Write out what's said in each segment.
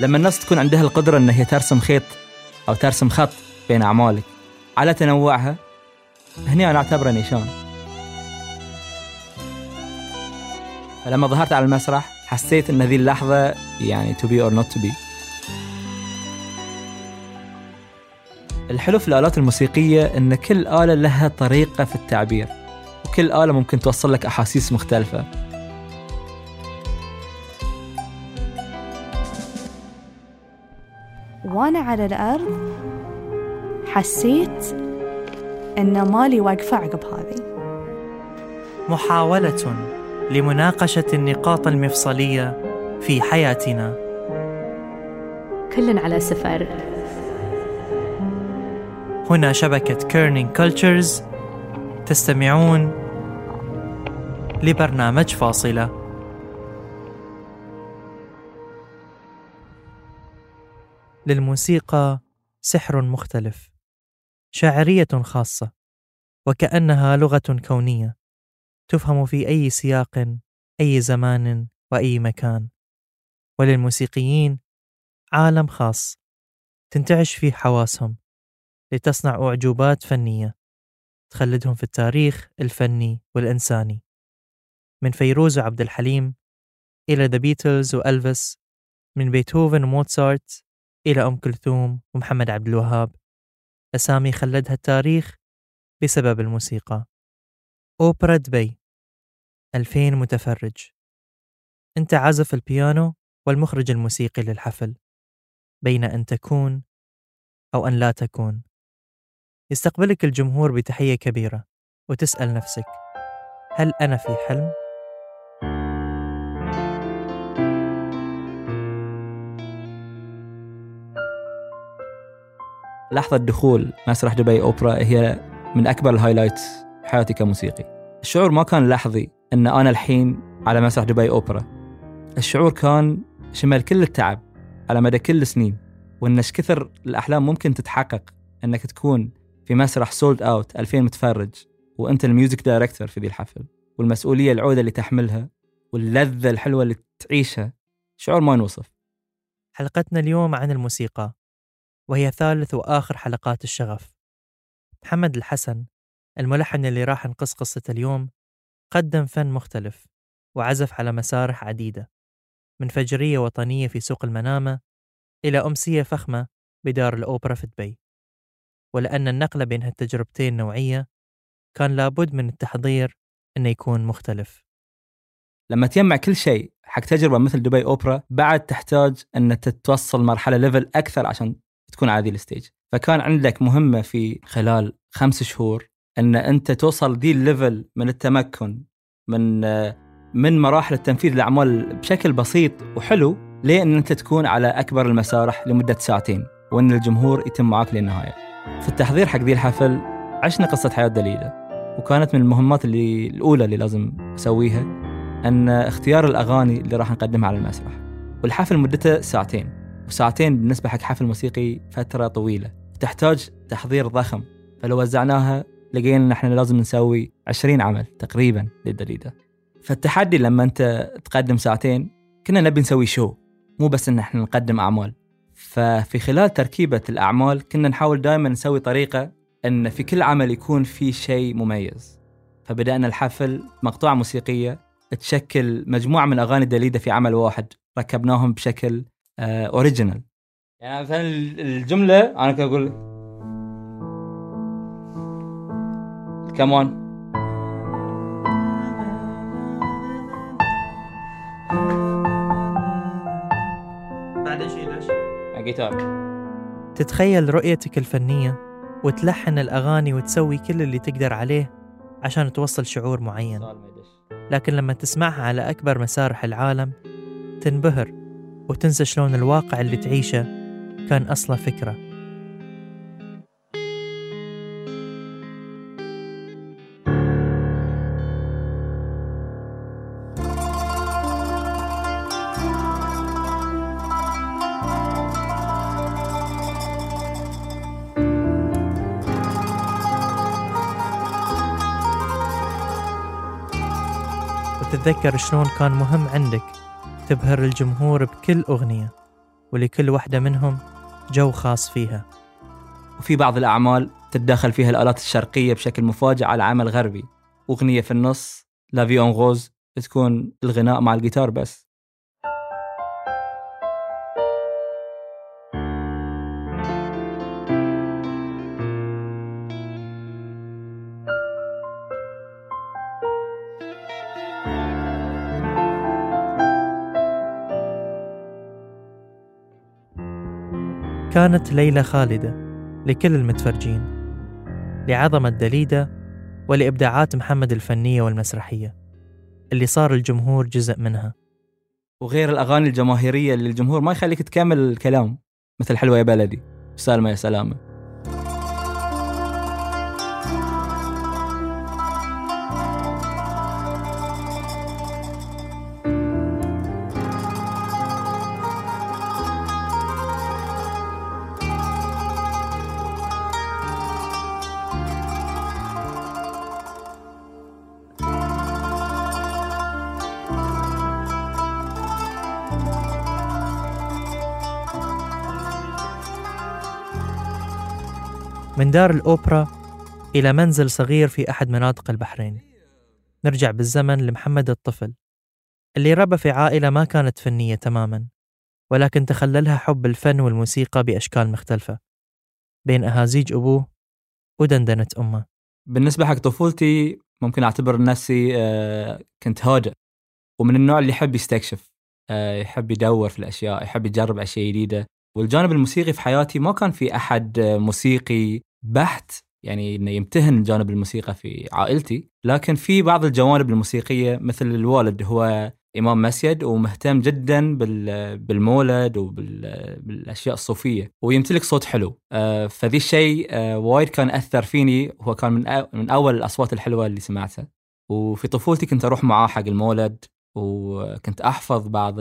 لما الناس تكون عندها القدرة أن هي ترسم خيط أو ترسم خط بين أعمالك على تنوعها هني أنا أعتبره نيشان فلما ظهرت على المسرح حسيت أن هذه اللحظة يعني to be or not to be. الحلو في الآلات الموسيقية أن كل آلة لها طريقة في التعبير وكل آلة ممكن توصل لك أحاسيس مختلفة. وأنا على الأرض حسيت إن مالي واقفة عقب هذه. محاولة لمناقشة النقاط المفصلية في حياتنا. كل على سفر. هنا شبكة Kerning Cultures تستمعون لبرنامج فاصلة. للموسيقى سحر مختلف شاعرية خاصة وكأنها لغة كونية تفهم في أي سياق أي زمان وأي مكان. وللموسيقيين عالم خاص تنتعش فيه حواسهم لتصنع أعجوبات فنية تخلدهم في التاريخ الفني والإنساني. من فيروز وعبد الحليم إلى The Beatles وألفيس من بيتهوفن وموتسارت إلى أم كلثوم ومحمد عبد الوهاب. أسامي خلدها التاريخ بسبب الموسيقى. أوبرا دبي ألفين متفرج. أنت عازف البيانو والمخرج الموسيقي للحفل. بين أن تكون أو أن لا تكون. يستقبلك الجمهور بتحية كبيرة وتسأل نفسك هل أنا في حلم؟ لحظة دخول مسرح دبي أوبرا هي من أكبر الهايلايتس حياتي كموسيقي. الشعور ما كان لحظي أن أنا الحين على مسرح دبي أوبرا. الشعور كان شمل كل التعب على مدى كل السنين وأن إيش كثر الأحلام ممكن تتحقق أنك تكون في مسرح sold out 2000 متفرج وأنت ال music director في ذي الحفل والمسؤولية العودة اللي تحملها واللذة الحلوة اللي تعيشها. شعور ما ينوصف. حلقتنا اليوم عن الموسيقى. وهي ثالث وآخر حلقات الشغف. محمد الحسن الملحن اللي راح نقص قصة اليوم قدم فن مختلف وعزف على مسارح عديدة من فجرية وطنية في سوق المنامة إلى أمسية فخمة بدار الأوبرا في دبي. ولأن النقلة بين هالتجربتين نوعية كان لابد من التحضير أنه يكون مختلف. لما تجمع كل شيء حق تجربة مثل دبي أوبرا بعد تحتاج أن تتوصل مرحلة level أكثر عشان تكون على ذي ال stage فكان عندك مهمة في خلال خمس شهور أن أنت توصل ذي ال level من التمكن من من مراحل التنفيذ الأعمال بشكل بسيط وحلو لين أنت تكون على أكبر المسارح لمدة ساعتين وأن الجمهور يتم معاك للنهاية. في التحضير حق ذي الحفل عشنا قصة حياة دليلة وكانت من المهمات اللي الأولى اللي لازم أسويها أن اختيار الأغاني اللي راح نقدمها على المسرح. والحفل مدته ساعتين. وساعتين بالنسبة حق حفل موسيقي فترة طويلة. تحتاج تحضير ضخم. فلو وزعناها لقينا إن إحنا لازم نسوي 20 عمل تقريبا للدليدة. فالتحدي لما أنت تقدم ساعتين كنا نبي نسوي شو مو بس إن إحنا نقدم أعمال. ففي خلال تركيبة الأعمال كنا نحاول دائما نسوي طريقة إن في كل عمل يكون في شيء مميز. فبدأنا الحفل مقطوعة موسيقية تشكل مجموعة من أغاني دليدة في عمل واحد. ركبناهم بشكل اوريجينال آه، يعني مثلا الجملة أنا كنت أقول كمان بعدين شيء ليش؟ جيتار تتخيل رؤيتك الفنية وتلحن الأغاني وتسوي كل اللي تقدر عليه عشان توصل شعور معين. لكن لما تسمعها على أكبر مسارح العالم تنبهر وتنسى شلون الواقع اللي تعيشه كان أصله فكرة. وتتذكر شلون كان مهم عندك تبهر الجمهور بكل أغنية ولكل واحدة منهم جو خاص فيها. وفي بعض الأعمال تتدخل فيها الآلات الشرقية بشكل مفاجئ على عمل غربي وأغنية في النص لافي أون غوز تكون الغناء مع الجيتار بس. كانت ليلة خالدة لكل المتفرجين لعظمة دليدة ولإبداعات محمد الفنية والمسرحية اللي صار الجمهور جزء منها. وغير الأغاني الجماهيرية اللي الجمهور ما يخليك تكمل الكلام مثل حلوة يا بلدي سالمة يا سلامة. من دار الأوبرا إلى منزل صغير في أحد مناطق البحرين. نرجع بالزمن لمحمد الطفل اللي ربى في عائلة ما كانت فنية تماما ولكن تخللها حب الفن والموسيقى بأشكال مختلفة. بين أهازيج أبوه ودندنة أمه. بالنسبة حق طفولتي ممكن أعتبر نفسي آه، كنت هادئ ومن النوع اللي يحب يستكشف آه، يحب يدور في الأشياء يحب يجرب أشياء جديدة. والجانب الموسيقي في حياتي ما كان في أحد آه، موسيقي بحت يعني إنه يمتهن جانب الموسيقى في عائلتي. لكن في بعض الجوانب الموسيقية مثل الوالد هو إمام مسجد ومهتم جدا بالمولد وبالاشياء الصوفية ويمتلك صوت حلو. آه، فذي الشيء آه، وايد كان أثر فيني. هو كان من من أول الأصوات الحلوة اللي سمعتها. وفي طفولتي كنت أروح معاه حق المولد وكنت أحفظ بعض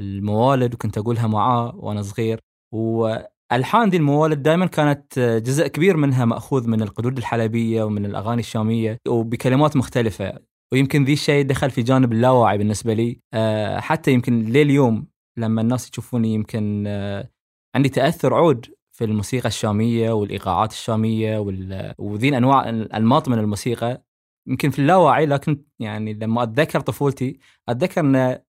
الموالد وكنت أقولها معاه وأنا صغير. و الحان دي الموالد دائما كانت جزء كبير منها مأخوذ من القدود الحلبية ومن الأغاني الشامية وبكلمات مختلفة. ويمكن ذي الشيء دخل في جانب اللاواعي بالنسبة لي. آه، حتى يمكن لليوم لما الناس يشوفوني يمكن آه، عندي تأثر عود في الموسيقى الشامية والإيقاعات الشامية وذي انواع انماط من الموسيقى. يمكن في اللاواعي لكن يعني لما أتذكر طفولتي أتذكر إن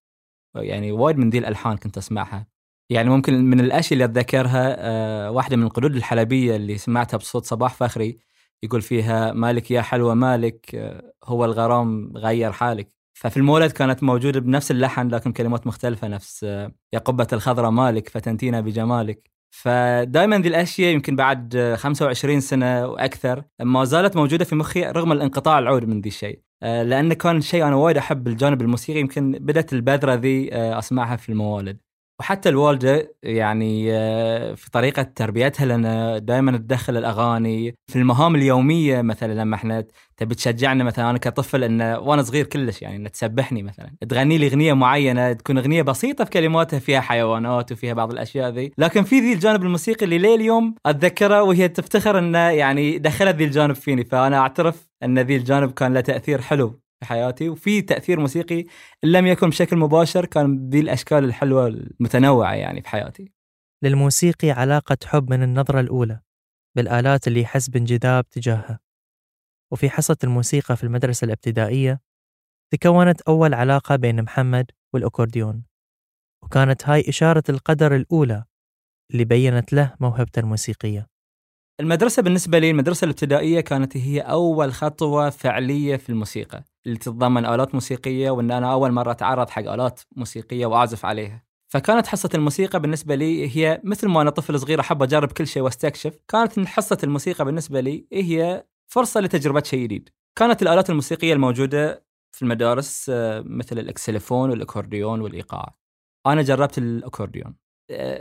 يعني وايد من ذي الألحان كنت أسمعها. يعني ممكن من الأشياء اللي أتذكرها آه، واحدة من القدود الحلبية اللي سمعتها بصوت صباح فخري يقول فيها مالك يا حلوة مالك؟ آه، هو الغرام غير حالك. ففي المولد كانت موجودة بنفس اللحن لكن كلمات مختلفة نفس آه، يا قبة الخضراء مالك؟ فتنتينا بجمالك. فدائما ذي الأشياء يمكن بعد 25 سنة وأكثر ما زالت موجودة في مخي رغم الانقطاع العود من ذي الشيء. لأنه كان شيء أنا وايد أحب الجانب الموسيقي يمكن بدأت البذرة ذي أسمعها في الموالد. وحتى الوالدة يعني آه، في طريقة تربيتها لنا دائما تدخل الأغاني في المهام اليومية مثلا لما إحنا تبي تشجعنا مثلا أنا كطفل انه وأنا صغير كلش يعني انه تسبحني مثلا. تغني لي أغنية معينة تكون أغنية بسيطة في كلماتها فيها حيوانات وفيها بعض الأشياء ذي. لكن في ذي الجانب الموسيقي اللي ليه اليوم أتذكره وهي تفتخر إنه يعني دخلت ذي الجانب فيني. فأنا أعترف إن ذي الجانب كان له تأثير حلو. في حياتي وفي تأثير موسيقي ان لم يكن بشكل مباشر كان ذي الأشكال الحلوة المتنوعة يعني في حياتي. للموسيقي علاقة حب من النظرة الأولى بالآلات اللي يحس بانجذاب تجاهها. وفي حصة الموسيقى في المدرسة الابتدائية تكونت أول علاقة بين محمد والأكورديون. وكانت هاي إشارة القدر الأولى اللي بينت له موهبته الموسيقية. المدرسة بالنسبة لي المدرسة الابتدائية كانت هي أول خطوة فعلية في الموسيقى اللي تتضمن آلات موسيقية وإن أنا أول مرة أتعرض حق آلات موسيقية وأعزف عليها. فكانت حصة الموسيقى بالنسبة لي هي مثل ما أنا طفل صغير أحب أجرب كل شيء وأستكشف كانت حصة الموسيقى بالنسبة لي هي فرصة لتجربة شيء جديد. كانت الآلات الموسيقية الموجودة في المدارس آه، مثل الإكسليفون والإكورديون والإيقاع. أنا جربت الأكورديون.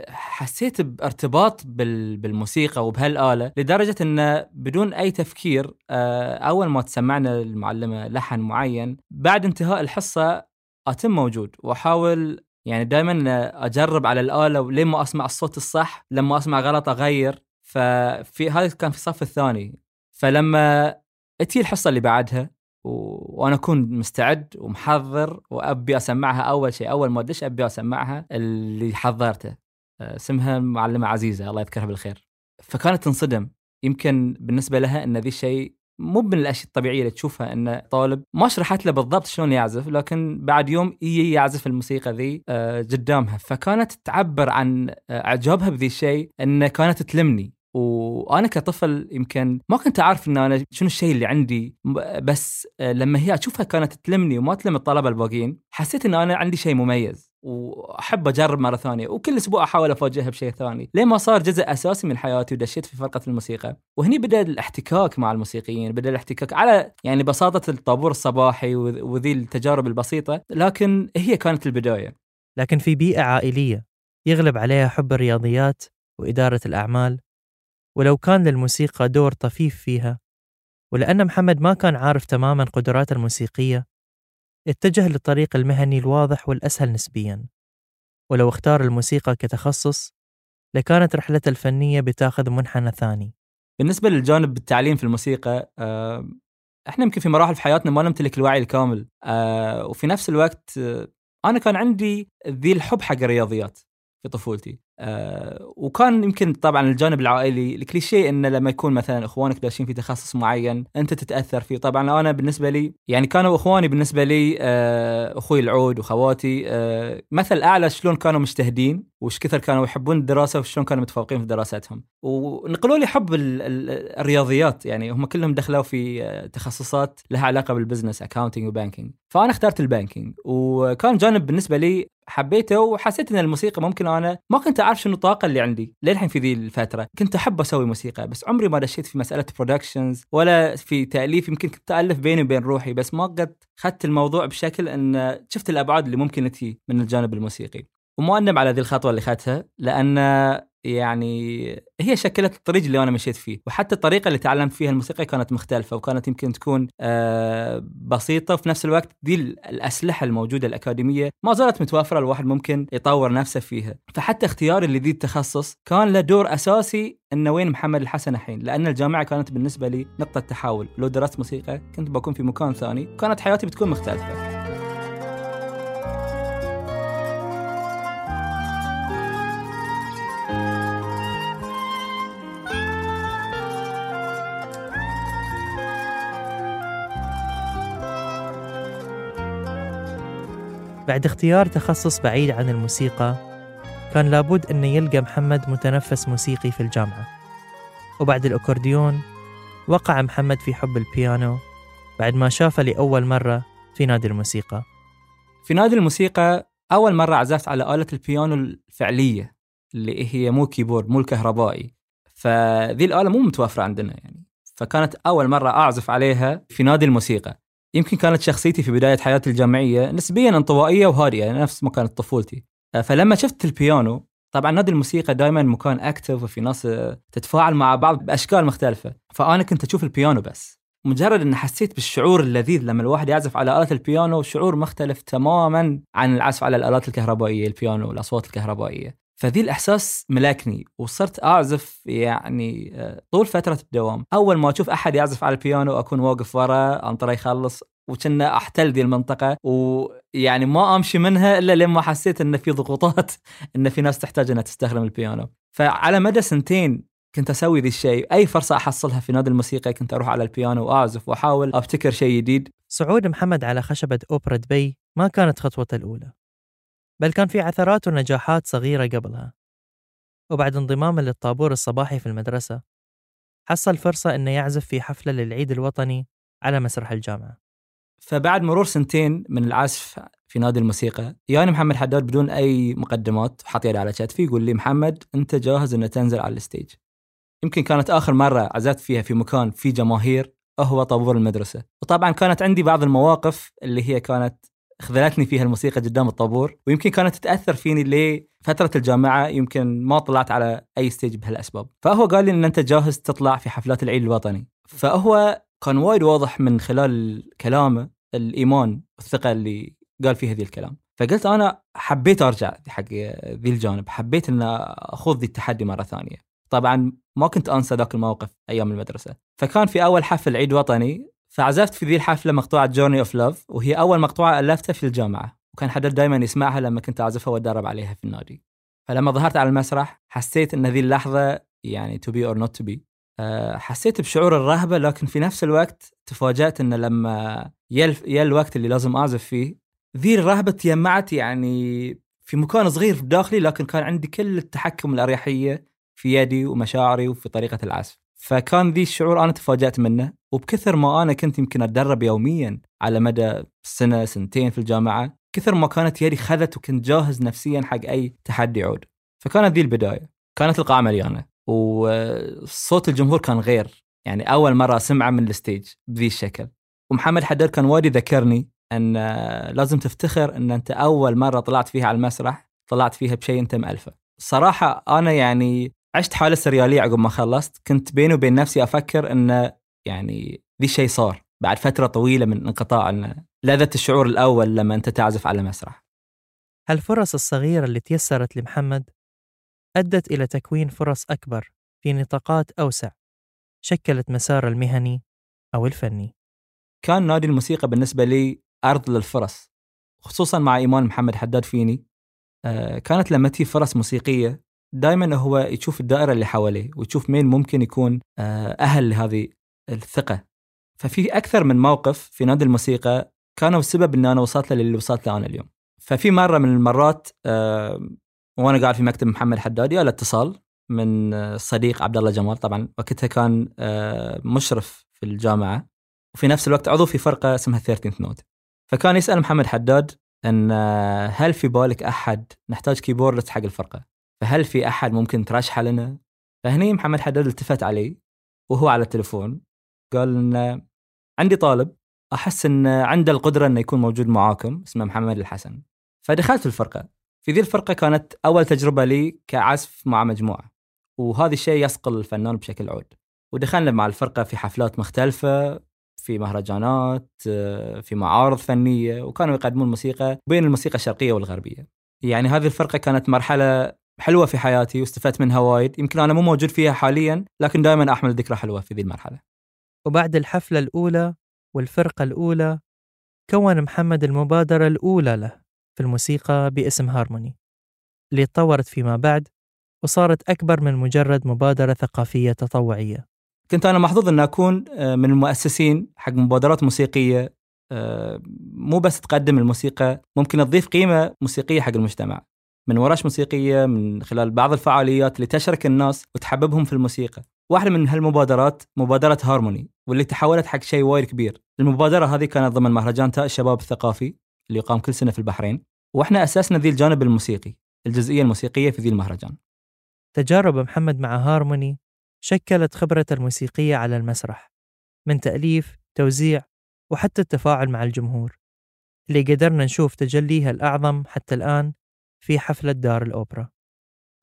حسيت بارتباط بالموسيقى وبهالآلة لدرجة أنه بدون أي تفكير آه، أول ما تسمعنا المعلمة لحن معين بعد انتهاء الحصة أتم موجود. وأحاول يعني دائما أجرب على الآلة ولين ما أسمع الصوت الصح لما أسمع غلط أغير. ففي هذا كان في الصف الثاني. فلما اتي الحصة اللي بعدها وأنا اكون مستعد ومحضر وأبي أسمعها أول شيء. أول ما ادش أبي أسمعها؟ اللي حضرته. آه، اسمها معلمة عزيزة. الله يذكرها بالخير. فكانت تنصدم. يمكن بالنسبة لها إن ذي الشيء مو من الأشياء الطبيعية اللي تشوفها إن طالب ما شرحت له بالضبط شلون يعزف لكن بعد يوم يجي يعزف الموسيقى ذي آه، قدامها. فكانت تعبر عن آه، إعجابها بذي الشيء انه كانت تلمني. وأنا كطفل يمكن ما كنت أعرف إن أنا شنو الشيء اللي عندي بس لما هي أشوفها كانت تلمني وما تلم الطلبة الباقيين حسيت إن أنا عندي شيء مميز وأحب أجرب مرة ثانية وكل أسبوع أحاول افاجئها بشيء ثاني. لين ما صار جزء أساسي من حياتي ودشيت في فرقة الموسيقى؟ وهني بدأ الاحتكاك مع الموسيقيين بدأ الاحتكاك على يعني بساطة الطابور الصباحي وذي التجارب البسيطة لكن هي كانت البداية. لكن في بيئة عائلية يغلب عليها حب الرياضيات وإدارة الأعمال ولو كان للموسيقى دور طفيف فيها ولأن محمد ما كان عارف تماما قدراته الموسيقية اتجه للطريق المهني الواضح والأسهل نسبيا. ولو اختار الموسيقى كتخصص لكانت رحلته الفنية بتاخذ منحنى ثاني. بالنسبة للجانب التعليم في الموسيقى آه، إحنا يمكن في مراحل في حياتنا ما نمتلك الوعي الكامل آه، وفي نفس الوقت آه، أنا كان عندي ذي الحب حق الرياضيات في طفولتي. آه وكان يمكن طبعا الجانب العائلي الكليشيه انه لما يكون مثلا إخوانك داشين في تخصص معين أنت تتأثر فيه. طبعا أنا بالنسبة لي يعني كانوا إخواني بالنسبة لي آه أخوي العود وخواتي آه مثل أعلى شلون كانوا مجتهدين وش كثر كانوا يحبون الدراسة وشلون كانوا متفوقين في دراستهم. ونقلوا لي حب الرياضيات يعني هم كلهم دخلوا في تخصصات لها علاقة بال business accounting و banking فأنا اخترت ال banking وكان جانب بالنسبة لي حبيته وحسيت إن الموسيقى ممكن أنا ما كنت أعرف شنو الطاقة اللي عندي للحين في ذي الفترة. كنت أحب أسوي موسيقى بس عمري ما دشيت في مسألة productions ولا في تأليف. يمكن كنت الف بيني وبين روحي بس ما قد أخذت الموضوع بشكل إن شفت الأبعاد اللي ممكن تجي من الجانب الموسيقي. ومؤنب على ذي الخطوة اللي أخذتها لأن يعني هي شكلت الطريق اللي أنا مشيت فيه وحتى الطريقة اللي تعلمت فيها الموسيقى كانت مختلفة وكانت يمكن تكون آه، بسيطة. وفي نفس الوقت دي الأسلحة الموجودة الأكاديمية ما زالت متوفرة الواحد ممكن يطور نفسه فيها. فحتى اختياري لذي التخصص كان له دور أساسي إنه وين محمد الحسن الحين لأن الجامعة كانت بالنسبة لي نقطة تحول لو درست موسيقى كنت بكون في مكان ثاني وكانت حياتي بتكون مختلفة. بعد اختيار تخصص بعيد عن الموسيقى كان لابد أن يلقى محمد متنفس موسيقي في الجامعة. وبعد الأكورديون وقع محمد في حب البيانو بعد ما شافه لأول مرة في نادي الموسيقى. في نادي الموسيقى أول مرة عزفت على آلة البيانو الفعلية اللي هي مو كيبورد مو الكهربائي. فذي الآلة مو متوفرة عندنا يعني. فكانت أول مرة أعزف عليها في نادي الموسيقى. يمكن كانت شخصيتي في بداية حياتي الجامعية نسبيا انطوائية وهادئة يعني نفس ما كانت طفولتي. آه، فلما شفت البيانو طبعا نادي الموسيقى دائما مكان اكتف وفي ناس آه، تتفاعل مع بعض بأشكال مختلفة. فأنا كنت أشوف البيانو بس. مجرد إن حسيت بالشعور اللذيذ لما الواحد يعزف على آلة البيانو شعور مختلف تماما عن العزف على الآلات الكهربائية البيانو والأصوات الكهربائية. فذي الإحساس ملكني وصرت أعزف يعني آه، طول فترة الدوام. أول ما أشوف أحد يعزف على البيانو أكون واقف ورا أنطره يخلص وكنا أحتل ذي المنطقة ويعني ما أمشي منها إلا لما حسيت إن في ضغوطات إن في ناس تحتاج إنها تستخدم البيانو. فعلى مدى سنتين كنت أسوي ذي الشيء. أي فرصة أحصلها في نادي الموسيقى كنت أروح على البيانو وأعزف وأحاول أبتكر شيء جديد. صعود محمد على خشبة أوبرا دبي ما كانت خطوته الأولى. بل كان في عثرات ونجاحات صغيرة قبلها. وبعد انضمامه للطابور الصباحي في المدرسة حصل فرصة إنه يعزف في حفلة للعيد الوطني على مسرح الجامعة. فبعد مرور سنتين من العزف في نادي الموسيقى ياني محمد حداد بدون أي مقدمات حاط يدي على كتفي يقول لي محمد أنت جاهز ان تنزل على ال stage؟ يمكن كانت آخر مرة عزفت فيها في مكان في جماهير هو طابور المدرسة. وطبعا كانت عندي بعض المواقف اللي هي كانت خذلتني فيها الموسيقى قدام الطابور ويمكن كانت تاثر فيني لفتره الجامعة يمكن ما طلعت على أي stage بهالأسباب. فهو قال لي إن أنت جاهز تطلع في حفلات العيد الوطني. فهو كان وايد واضح من خلال كلامه الإيمان والثقة اللي قال فيه هذه الكلام. فقلت أنا حبيت أرجع حق ذي الجانب حبيت إن أخوض ذي التحدي مرة ثانية. طبعا ما كنت أنسى ذاك الموقف أيام المدرسة. فكان في أول حفل عيد وطني فعزفت في ذي الحفلة مقطوعة Journey of Love وهي أول مقطوعة ألفتها في الجامعة وكان حداد دائما يسمعها لما كنت أعزفها وأتدرب عليها في النادي. فلما ظهرت على المسرح حسيت إن ذي اللحظة يعني to be or not to be حسيت بشعور الرهبة لكن في نفس الوقت تفاجأت إن لما يا الوقت اللي لازم أعزف فيه ذي الرهبة تجمعت يعني في مكان صغير في داخلي لكن كان عندي كل التحكم الأريحية في يدي ومشاعري وفي طريقة العزف. فكان ذي الشعور أنا تفاجأت منه. وبكثر ما أنا كنت يمكن أتدرب يوميا على مدى سنة سنتين في الجامعة كثر ما كانت يدي خذت وكنت جاهز نفسيا حق أي تحدي عود فكانت ذي البداية. كانت القاعة مليانة. وصوت الجمهور كان غير. يعني أول مرة أسمعه من الستيج بذي الشكل. ومحمد حداد كان وايد يذكرني أن لازم تفتخر أن أنت أول مرة طلعت فيها على المسرح طلعت فيها بشيء أنت مألفه. صراحة أنا يعني عشت حالة سريالية عقب ما خلصت. كنت بيني وبين نفسي أفكر أن يعني ذي الشيء صار بعد فترة طويلة من انقطاع ان لذة الشعور الأول لما أنت تعزف على مسرح. هالفرص الصغيرة اللي تيسرت لمحمد أدت إلى تكوين فرص أكبر في نطاقات أوسع شكلت مساره المهني أو الفني. كان نادي الموسيقى بالنسبة لي أرض للفرص خصوصا مع إيمان محمد حداد فيني. آه، كانت لما تجي فرص موسيقية دائما هو يشوف الدائرة اللي حواليه ويشوف مين ممكن يكون آه، أهل لهذه الثقة. ففي أكثر من موقف في نادي الموسيقى كانوا السبب ان أنا وصلت للي وصلت له أنا اليوم. ففي مرة من المرات آه، وأنا قاعد في مكتب محمد حداد جاء الاتصال من آه، الصديق عبد الله جمال طبعا وقتها كان آه، مشرف في الجامعة. وفي نفس الوقت عضو في فرقة اسمها 13 Note. فكان يسأل محمد حداد إن آه، هل في بالك أحد نحتاج keyboardist حق الفرقة؟ فهل في أحد ممكن ترشحه لنا؟ فهني محمد حداد التفت علي وهو على التليفون قال إن عندي طالب أحس إن عنده القدرة إنه يكون موجود معاكم اسمه محمد الحسن. فدخلت في الفرقة. في ذي الفرقة كانت أول تجربة لي كعزف مع مجموعة وهذا الشيء يصقل الفنان بشكل عود. ودخلنا مع الفرقة في حفلات مختلفة في مهرجانات في معارض فنية وكانوا يقدمون موسيقى بين الموسيقى الشرقية والغربية. يعني هذه الفرقة كانت مرحلة حلوة في حياتي واستفدت منها وايد. يمكن أنا مو موجود فيها حاليا لكن دائما أحمل ذكرى حلوة في ذي المرحلة. وبعد الحفلة الأولى والفرقة الأولى كون محمد المبادرة الأولى له في الموسيقى باسم هارموني اللي تطورت فيما بعد وصارت أكبر من مجرد مبادرة ثقافية تطوعية. كنت أنا محظوظ أن أكون آه، من المؤسسين حق مبادرات موسيقية آه، مو بس تقدم الموسيقى ممكن تضيف قيمة موسيقية حق المجتمع. من ورش موسيقية من خلال بعض الفعاليات اللي تشرك الناس وتحببهم في الموسيقى. واحدة من هالمبادرات مبادرة هارموني واللي تحولت حق شيء وايد كبير. المبادرة هذه كانت ضمن مهرجان تاء الشباب الثقافي اللي يقام كل سنة في البحرين وإحنا أسسنا ذي الجانب الموسيقي الجزئية الموسيقية في ذي المهرجان. تجارب محمد مع هارموني شكلت خبرته الموسيقية على المسرح من تأليف، توزيع، وحتى التفاعل مع الجمهور اللي قدرنا نشوف تجليها الأعظم حتى الآن في حفلة دار الأوبرا.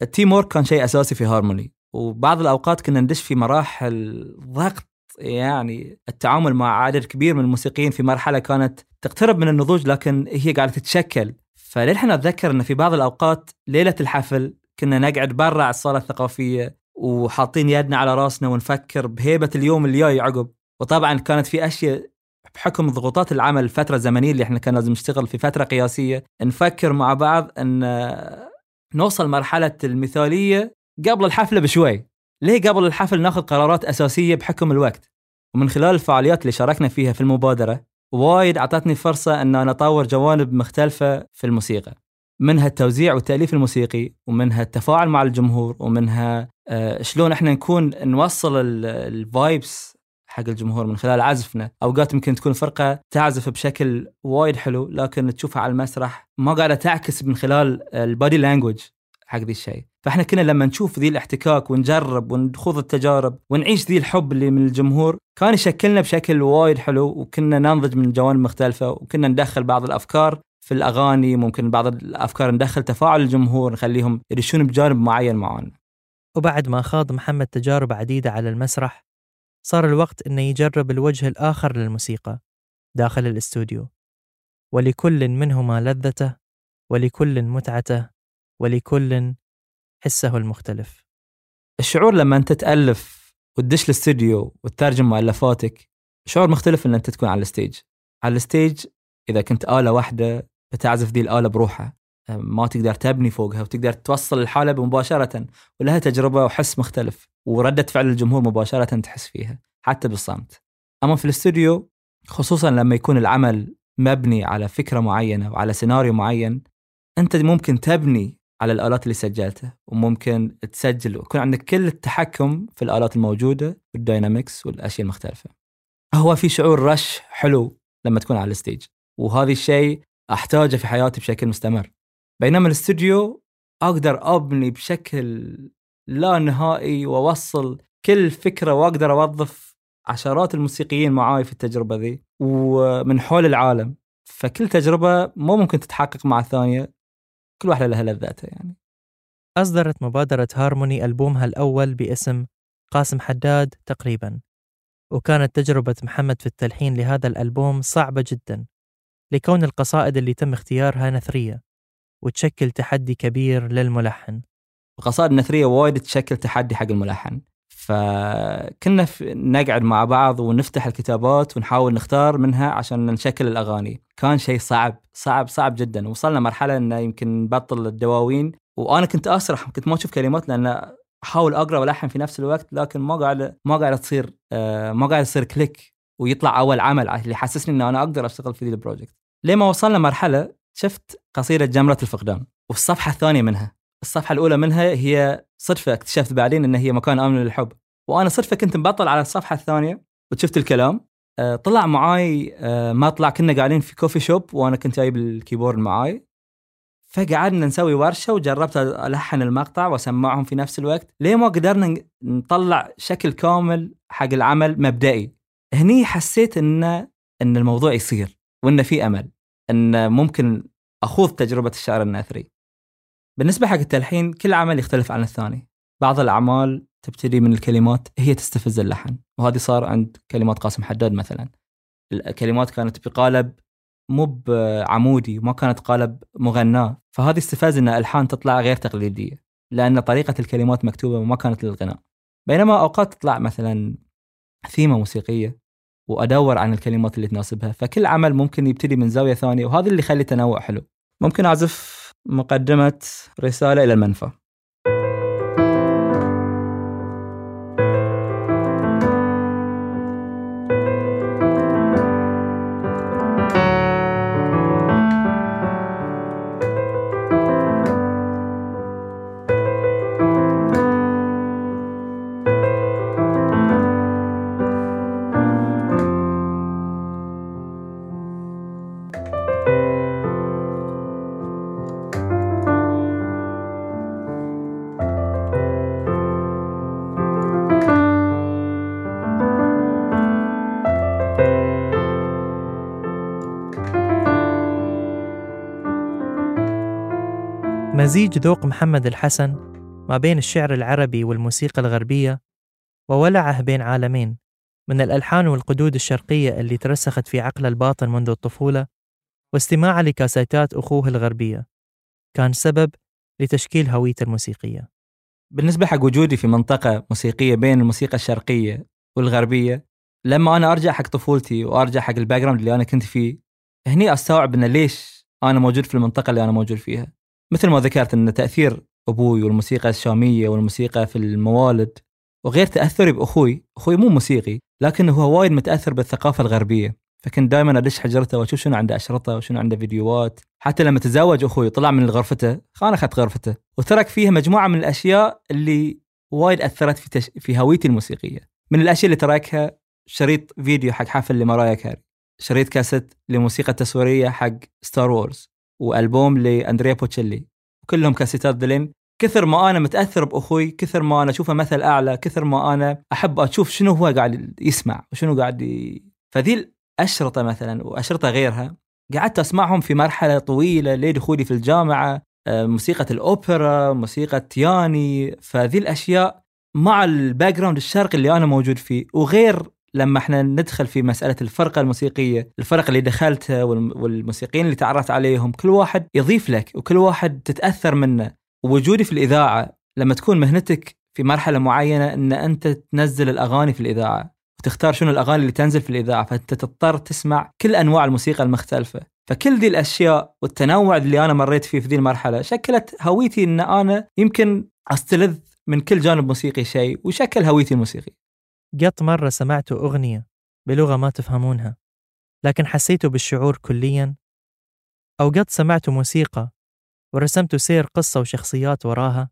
ال team work كان شيء أساسي في هارموني وبعض الأوقات كنا ندش في مراحل ضغط يعني التعامل مع عدد كبير من الموسيقيين في مرحلة كانت تقترب من النضوج لكن هي قاعدة تتشكل. فللحين أتذكر إن في بعض الأوقات ليلة الحفل كنا نقعد برا على الصالة الثقافية وحاطين يدنا على راسنا ونفكر بهيبة اليوم الجاي عقب. وطبعا كانت في أشياء بحكم ضغوطات العمل الفترة الزمنية اللي إحنا كان لازم نشتغل في فترة قياسية نفكر مع بعض إن نوصل مرحلة المثالية قبل الحفلة بشوي. ليه قبل الحفل ناخذ قرارات أساسية بحكم الوقت؟ ومن خلال الفعاليات اللي شاركنا فيها في المبادرة وايد أعطتني فرصة إن أنا أطور جوانب مختلفة في الموسيقى. منها التوزيع والتأليف الموسيقي ومنها التفاعل مع الجمهور ومنها آه، شلون إحنا نكون نوصل ال vibes حق الجمهور من خلال عزفنا. أوقات يمكن تكون فرقة تعزف بشكل وايد حلو لكن تشوفها على المسرح ما قاعدة تعكس من خلال ال body language حق ذي الشيء. فاحنا كنا لما نشوف ذي الاحتكاك ونجرب ونخوض التجارب ونعيش ذي الحب اللي من الجمهور كان يشكلنا بشكل وايد حلو وكنا ننضج من جوانب مختلفة وكنا ندخل بعض الأفكار في الأغاني ممكن بعض الأفكار ندخل تفاعل الجمهور نخليهم يدشون بجانب معين معانا. وبعد ما خاض محمد تجارب عديدة على المسرح صار الوقت إنه يجرب الوجه الآخر للموسيقى داخل الاستوديو. ولكل منهما لذته ولكل متعته ولكل حسه المختلف. الشعور لما أنت تألف وتدش الاستوديو وتترجم مؤلفاتك شعور مختلف إن أنت تكون على ال stage. على ال stage إذا كنت آلة واحدة بتعزف ذي الآلة بروحها. ما تقدر تبني فوقها وتقدر توصل الحالة مباشرة ولها تجربة وحس مختلف وردة فعل الجمهور مباشرة تحس فيها حتى بالصمت. أما في الاستوديو خصوصا لما يكون العمل مبني على فكرة معينة وعلى سيناريو معين أنت ممكن تبني على الآلات اللي سجلتها وممكن تسجل ويكون عندك كل التحكم في الآلات الموجودة وال dynamics والأشياء المختلفة. هو في شعور rush حلو لما تكون على ال stage وهذا الشيء أحتاجه في حياتي بشكل مستمر. بينما الاستوديو أقدر أبني بشكل لا نهائي وأوصل كل فكرة وأقدر أوظف عشرات الموسيقيين معاي في التجربة ذي ومن حول العالم. فكل تجربة مو ممكن تتحقق مع الثانية. كل واحدة لها لذاتها يعني. أصدرت مبادرة هارموني ألبومها الأول باسم قاسم حداد تقريبا وكانت تجربة محمد في التلحين لهذا الألبوم صعبة جدا لكون القصائد اللي تم اختيارها نثرية وتشكل تحدي كبير للملحن. القصائد النثرية وايد تشكل تحدي حق الملحن. فكنا نقعد مع بعض ونفتح الكتابات ونحاول نختار منها عشان نشكل الأغاني. كان شيء صعب صعب صعب جدا. وصلنا مرحلة إنه يمكن نبطل الدواوين. وأنا كنت أسرح كنت ما أشوف كلمات لأن أحاول أقرأ وألحن في نفس الوقت لكن ما قاعد ما قاعد تصير آه، ما قاعد يصير click ويطلع أول عمل اللي يحسسني ان أنا أقدر أشتغل في ذي ال project. لما وصلنا مرحلة شفت قصيدة جمرة الفقدان. والصفحة الثانية منها. الصفحة الأولى منها هي صدفة اكتشفت بعدين إن هي مكان آمن للحب. وأنا صدفة كنت مبطل على الصفحة الثانية وشفت الكلام. آه، طلع معاي آه، ما طلع كنا قاعدين في coffee shop وأنا كنت جايب ال keyboard معاي. فقعدنا نسوي ورشة وجربت ألحن المقطع وأسمعهم في نفس الوقت ليه ما قدرنا نطلع شكل كامل حق العمل مبدئي. هني حسيت إن إن الموضوع يصير وإن في أمل إن ممكن أخوض تجربة الشعر النثري. بالنسبة حق التلحين كل عمل يختلف عن الثاني. بعض الأعمال تبتدي من الكلمات هي تستفز اللحن وهذه صار عند كلمات قاسم حداد مثلا. الكلمات كانت بقالب مو بعمودي ما كانت قالب مغناة. فهذه استفاز إن ألحان تطلع غير تقليدية لأن طريقة الكلمات مكتوبة وما كانت للغناء. بينما أوقات تطلع مثلا ثيمة موسيقية وأدور عن الكلمات اللي تناسبها فكل عمل ممكن يبتدي من زاوية ثانية وهذا اللي يخلي تنوع حلو. ممكن أعزف مقدمة رسالة إلى المنفى. مزيج ذوق محمد الحسن ما بين الشعر العربي والموسيقى الغربية وولعه بين عالمين من الألحان والقدود الشرقية اللي ترسخت في عقل الباطن منذ الطفولة واستماعه لكاسيتات أخوه الغربية كان سبب لتشكيل هويته الموسيقية. بالنسبة حق وجودي في منطقة موسيقية بين الموسيقى الشرقية والغربية لما أنا أرجع حق طفولتي وأرجع حق الباك اللي أنا كنت فيه هني أستوعب أن ليش أنا موجود في المنطقة اللي أنا موجود فيها. مثل ما ذكرت إن تأثير أبوي والموسيقى الشامية والموسيقى في الموالد وغير تأثري بأخوي، أخوي مو موسيقي لكنه هو وايد متأثر بالثقافة الغربية، فكنت دائما أدش حجرته وأشوف شنو عنده أشرطة وشنو عنده فيديوهات، حتى لما تزوج أخوي طلع من غرفته، خان اخذت غرفته، وترك فيها مجموعة من الأشياء اللي وايد أثرت في تش... في هويتي الموسيقية. من الأشياء اللي تركها شريط فيديو حق حفل لماريا كاري، شريط كاسيت لموسيقى تصويرية حق Star Wars، وألبوم لأندريا بوتشيلي. وكلهم كاسيتات ذلين كثر ما أنا متأثر بأخوي كثر ما أنا أشوفه مثل أعلى كثر ما أنا أحب أشوف شنو هو قاعد يسمع وشنو قاعد ي... فذي الأشرطة مثلا وأشرطة غيرها قعدت أسمعهم في مرحلة طويلة لدخولي في الجامعة آه، موسيقى الأوبرا موسيقى ياني. فذي الأشياء مع ال background الشرقي اللي أنا موجود فيه. وغير لما إحنا ندخل في مسألة الفرقة الموسيقية، الفرق اللي دخلتها والموسيقيين اللي تعرفت عليهم، كل واحد يضيف لك وكل واحد تتأثر منه، ووجودي في الإذاعة لما تكون مهنتك في مرحلة معينة إن أنت تنزل الأغاني في الإذاعة، وتختار شنو الأغاني اللي تنزل في الإذاعة، فأنت تضطر تسمع كل أنواع الموسيقى المختلفة، فكل ذي الأشياء والتنوع اللي أنا مريت فيه في ذي المرحلة شكلت هويتي إن أنا يمكن أستلذ من كل جانب موسيقي شيء وشكل هويتي الموسيقي. قط مرة سمعتوا أغنية بلغة ما تفهمونها لكن حسيتوا بالشعور كليا. أو قط سمعتوا موسيقى ورسمتوا سير قصة وشخصيات وراها.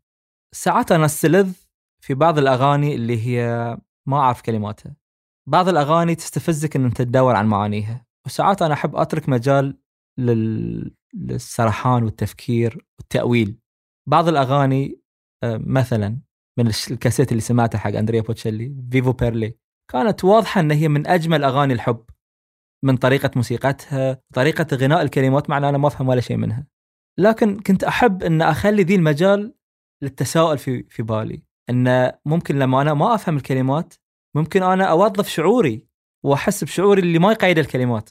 ساعات أنا أستلذ في بعض الأغاني اللي هي ما أعرف كلماتها. بعض الأغاني تستفزك إن أنت تدور عن معانيها. وساعات أنا أحب أترك مجال لل... للسرحان والتفكير والتأويل. بعض الأغاني آه، مثلا من الكاسيت اللي سمعته حق أندريا بوتشيلي Vivo per lei. كانت واضحة إن هي من أجمل أغاني الحب من طريقة موسيقتها طريقة غناء الكلمات مع ان أنا ما أفهم ولا شيء منها. لكن كنت أحب إن أخلي ذي المجال للتساؤل في في بالي. إن ممكن لما أنا ما أفهم الكلمات ممكن أنا أوظف شعوري وأحس بشعوري اللي ما يقيد الكلمات.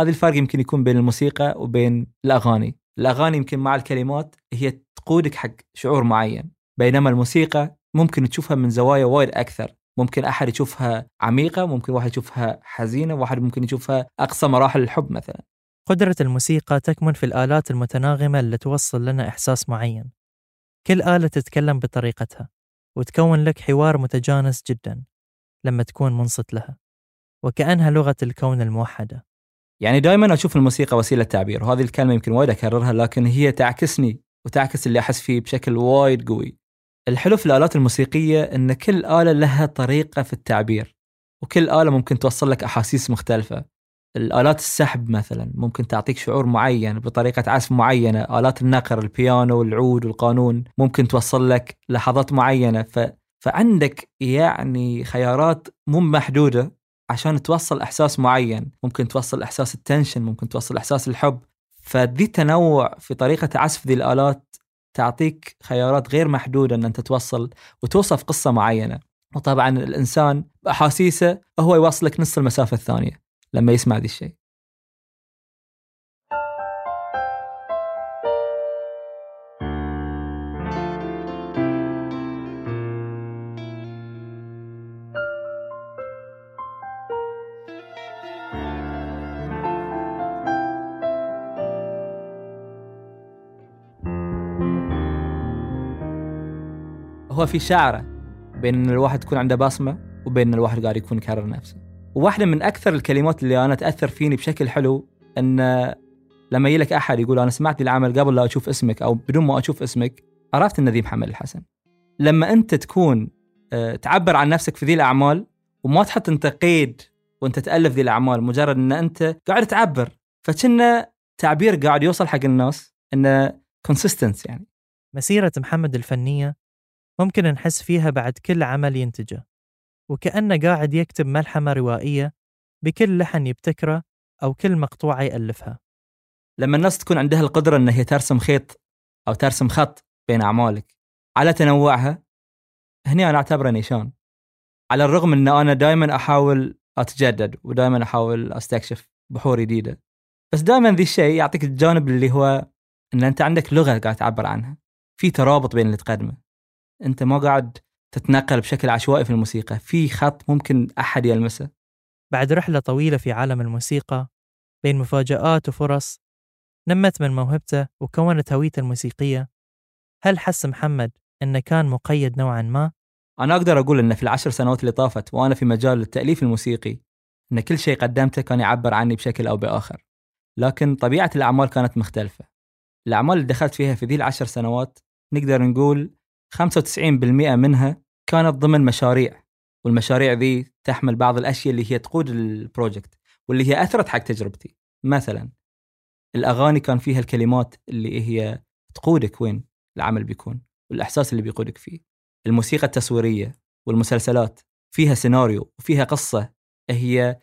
هذا الفرق يمكن يكون بين الموسيقى وبين الأغاني. الأغاني يمكن مع الكلمات هي تقودك حق شعور معين بينما الموسيقى ممكن تشوفها من زوايا وايد أكثر. ممكن أحد يشوفها عميقة ممكن واحد يشوفها حزينة واحد ممكن يشوفها أقصى مراحل الحب مثلا. قدرة الموسيقى تكمن في الآلات المتناغمة اللي توصل لنا إحساس معين. كل آلة تتكلم بطريقتها وتكون لك حوار متجانس جدا لما تكون منصت لها وكأنها لغة الكون الموحدة. يعني دائما أشوف الموسيقى وسيلة تعبير وهذه الكلمة يمكن وايد أكررها لكن هي تعكسني وتعكس اللي أحس فيه بشكل وايد قوي. الحلو في الآلات الموسيقية إن كل آلة لها طريقة في التعبير وكل آلة ممكن توصل لك أحاسيس مختلفة. الآلات السحب مثلا ممكن تعطيك شعور معين بطريقة عزف معينة، آلات النقر البيانو والعود والقانون ممكن توصل لك لحظات معينة. ف... فعندك يعني خيارات مو محدودة عشان توصل إحساس معين. ممكن توصل إحساس التنشن ممكن توصل إحساس الحب. فذي التنوع في طريقة عزف ذي الآلات تعطيك خيارات غير محدودة إن أنت توصل وتوصف قصة معينة. وطبعا الإنسان باحاسيسه هو يوصلك نص المسافة الثانية لما يسمع ذي الشيء. هو في شعره بين إن الواحد تكون عنده بصمة وبين إن الواحد قاعد يكون يكرر نفسه. وواحدة من أكثر الكلمات اللي أنا تأثر فيني بشكل حلو إن لما يجي لك أحد يقول أنا سمعت العمل قبل لا أشوف اسمك أو بدون ما أشوف اسمك عرفت إن ذي محمد الحسن. لما أنت تكون آه، تعبر عن نفسك في ذي الأعمال وما تحط أنت قيد وأنت تألف ذي الأعمال مجرد إن أنت قاعد تعبر فكنا تعبير قاعد يوصل حق الناس إنه consistence يعني مسيرة محمد الفنية ممكن نحس فيها بعد كل عمل ينتجه. وكأنه قاعد يكتب ملحمة روائية بكل لحن يبتكره أو كل مقطوعة يألفها. لما الناس تكون عندها القدرة أن هي ترسم خيط أو ترسم خط بين أعمالك على تنوعها هني أنا أعتبره نيشان. على الرغم أن أنا دائما أحاول أتجدد ودائما أحاول أستكشف بحور جديدة. بس دائما ذي الشيء يعطيك الجانب اللي هو أن أنت عندك لغة قاعد تعبر عنها. في ترابط بين اللي تقدمه. أنت ما قاعد تتنقل بشكل عشوائي في الموسيقى. في خط ممكن أحد يلمسه. بعد رحلة طويلة في عالم الموسيقى بين مفاجآت وفرص نمت من موهبته وكونت هويته الموسيقية. هل حس محمد أنه كان مقيد نوعا ما؟ أنا أقدر أقول أن في العشر سنوات اللي طافت وأنا في مجال التأليف الموسيقي أن كل شيء قدمته كان يعبر عني بشكل أو بآخر. لكن طبيعة الأعمال كانت مختلفة. الأعمال اللي دخلت فيها في ذي العشر سنوات نقدر نقول 95% منها كانت ضمن مشاريع والمشاريع ذي تحمل بعض الأشياء اللي هي تقود البروجكت واللي هي أثرت حق تجربتي. مثلا الأغاني كان فيها الكلمات اللي هي تقودك وين العمل بيكون والإحساس اللي بيقودك فيه. الموسيقى التصويرية والمسلسلات فيها سيناريو وفيها قصة هي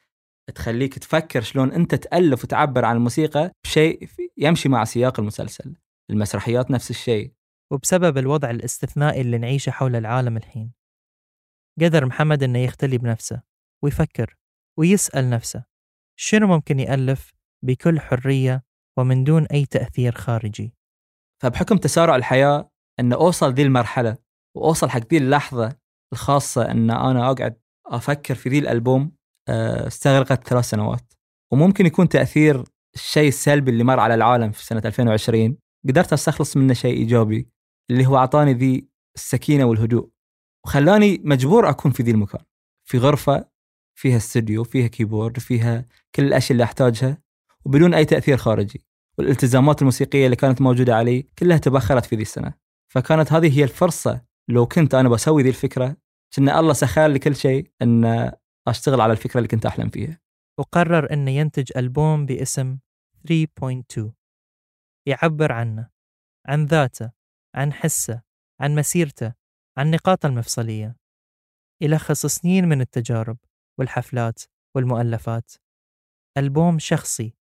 تخليك تفكر شلون أنت تألف وتعبر عن الموسيقى بشيء يمشي مع سياق المسلسل. المسرحيات نفس الشيء. وبسبب الوضع الاستثنائي اللي نعيشه حول العالم الحين. قدر محمد أنه يختلي بنفسه ويفكر ويسأل نفسه شنو ممكن يألف بكل حرية ومن دون أي تأثير خارجي؟ فبحكم تسارع الحياة أن أوصل ذي المرحلة وأوصل حق ذي اللحظة الخاصة أن أنا أقعد أفكر في ذي الألبوم آه، استغرقت ثلاث سنوات. وممكن يكون تأثير الشيء السلبي اللي مر على العالم في سنة 2020 قدرت أستخلص منه شيء إيجابي. اللي هو أعطاني ذي السكينة والهدوء. وخلاني مجبور أكون في ذي المكان. في غرفة فيها استوديو فيها كيبورد فيها كل الأشياء اللي أحتاجها وبدون أي تأثير خارجي. والالتزامات الموسيقية اللي كانت موجودة علي كلها تبخرت في ذي السنة. فكانت هذه هي الفرصة لو كنت أنا بسوي ذي الفكرة كنا الله سخر لي كل شيء أن أشتغل على الفكرة اللي كنت أحلم فيها. وقرر أنه ينتج ألبوم باسم 3.2 يعبر عنه عن ذاته. عن حسه عن مسيرته عن نقاط المفصلية. يلخص سنين من التجارب والحفلات والمؤلفات. ألبوم شخصي.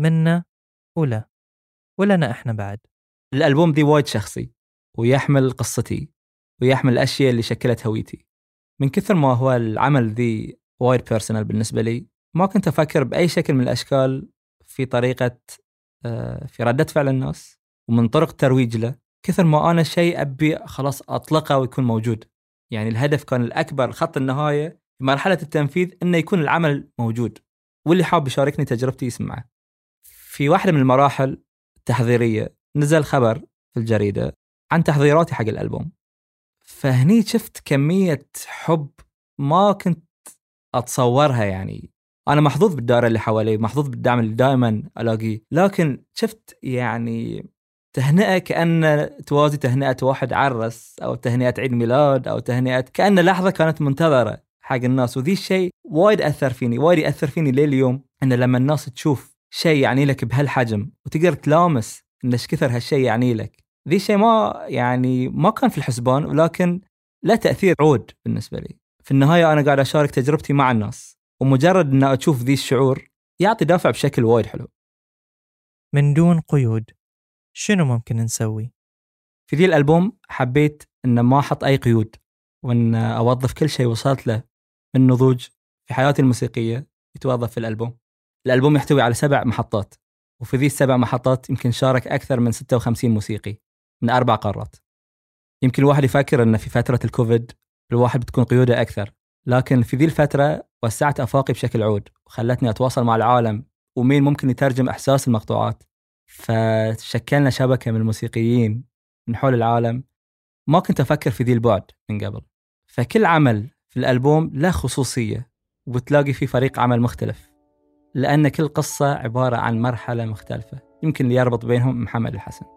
منا ولا ولنا إحنا بعد. الألبوم دي وايد شخصي ويحمل قصتي ويحمل الأشياء اللي شكلت هويتي. من كثر ما هو العمل ذي وايد personal بالنسبة لي ما كنت أفكر بأي شكل من الأشكال في طريقة آه، في ردة فعل الناس ومن طرق ترويج له. كثر ما أنا شيء أبي خلاص أطلقه ويكون موجود. يعني الهدف كان الأكبر خط النهاية في مرحلة التنفيذ أنه يكون العمل موجود. واللي حاب يشاركني تجربتي يسمعه. في واحدة من المراحل التحضيرية نزل خبر في الجريدة عن تحضيراتي حق الألبوم. فهني شفت كمية حب ما كنت أتصورها يعني. أنا محظوظ بالدائرة اللي حوالي محظوظ بالدعم اللي دائما ألاقيه. لكن شفت يعني تهنئة كأن توازي تهنئة واحد عرس أو تهنئة عيد ميلاد أو تهنئة كأن لحظة كانت منتظرة حق الناس. وذي الشيء وايد أثر فيني وايد يأثر فيني ليه اليوم أن لما الناس تشوف شيء يعني لك بهالحجم وتقدر تلامس إن إيش كثر هالشيء يعني لك. ذي الشيء ما يعني ما كان في الحسبان ولكن له تأثير عود بالنسبة لي. في النهاية أنا قاعد أشارك تجربتي مع الناس ومجرد إن أشوف ذي الشعور يعطي دافع بشكل وايد حلو. من دون قيود. شنو ممكن نسوي؟ في ذي الألبوم حبيت أن ما أحط أي قيود وأن أوظف كل شيء وصلت له من نضوج في حياتي الموسيقية يتوظف في الألبوم. الألبوم يحتوي على سبع محطات وفي ذي السبع محطات يمكن شارك أكثر من 56 موسيقي من أربع قارات. يمكن الواحد يفكر أن في فترة الكوفيد الواحد بتكون قيوده أكثر لكن في ذي الفترة وسعت أفاقي بشكل عود وخلتني أتواصل مع العالم ومين ممكن يترجم إحساس المقطوعات. فشكلنا شبكة من الموسيقيين من حول العالم. ما كنت أفكر في ذي البعد من قبل. فكل عمل في الألبوم له خصوصية وبتلاقي فيه فريق عمل مختلف لأن كل قصة عبارة عن مرحلة مختلفة. يمكن اللي يربط بينهم محمد الحسن.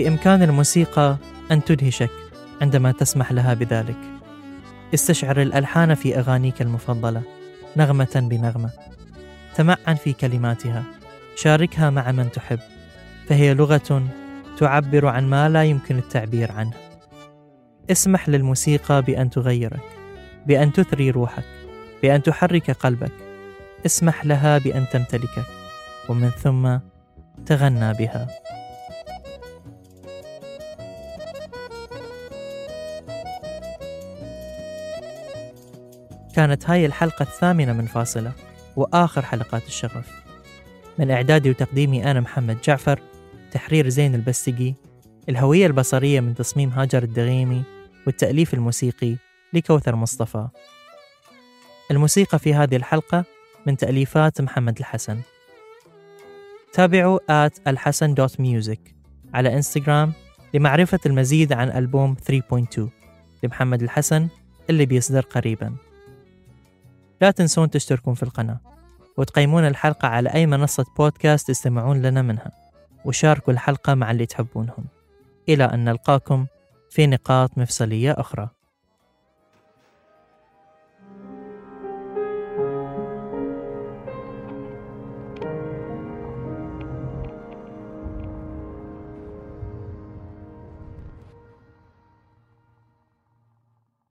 بإمكان الموسيقى أن تدهشك عندما تسمح لها بذلك. استشعر الألحان في أغانيك المفضلة نغمة بنغمة. تمعن في كلماتها. شاركها مع من تحب. فهي لغة تعبر عن ما لا يمكن التعبير عنه. اسمح للموسيقى بأن تغيرك بأن تثري روحك بأن تحرك قلبك. اسمح لها بأن تمتلكك ومن ثم تغنى بها. كانت هاي الحلقة الثامنة من فاصلة وآخر حلقات الشغف. من إعدادي وتقديمي أنا محمد جعفر تحرير زين البستقي الهوية البصرية من تصميم هاجر الدغيمي والتأليف الموسيقي لكوثر مصطفى. الموسيقى في هذه الحلقة من تأليفات محمد الحسن. تابعوا at الحسن دوت ميوزك على إنستغرام لمعرفة المزيد عن ألبوم 3.2 لمحمد الحسن اللي بيصدر قريباً. لا تنسون تشتركون في القناة وتقيمون الحلقة على أي منصة بودكاست تستمعون لنا منها وشاركوا الحلقة مع اللي تحبونهم. إلى أن نلقاكم في نقاط مفصلية أخرى.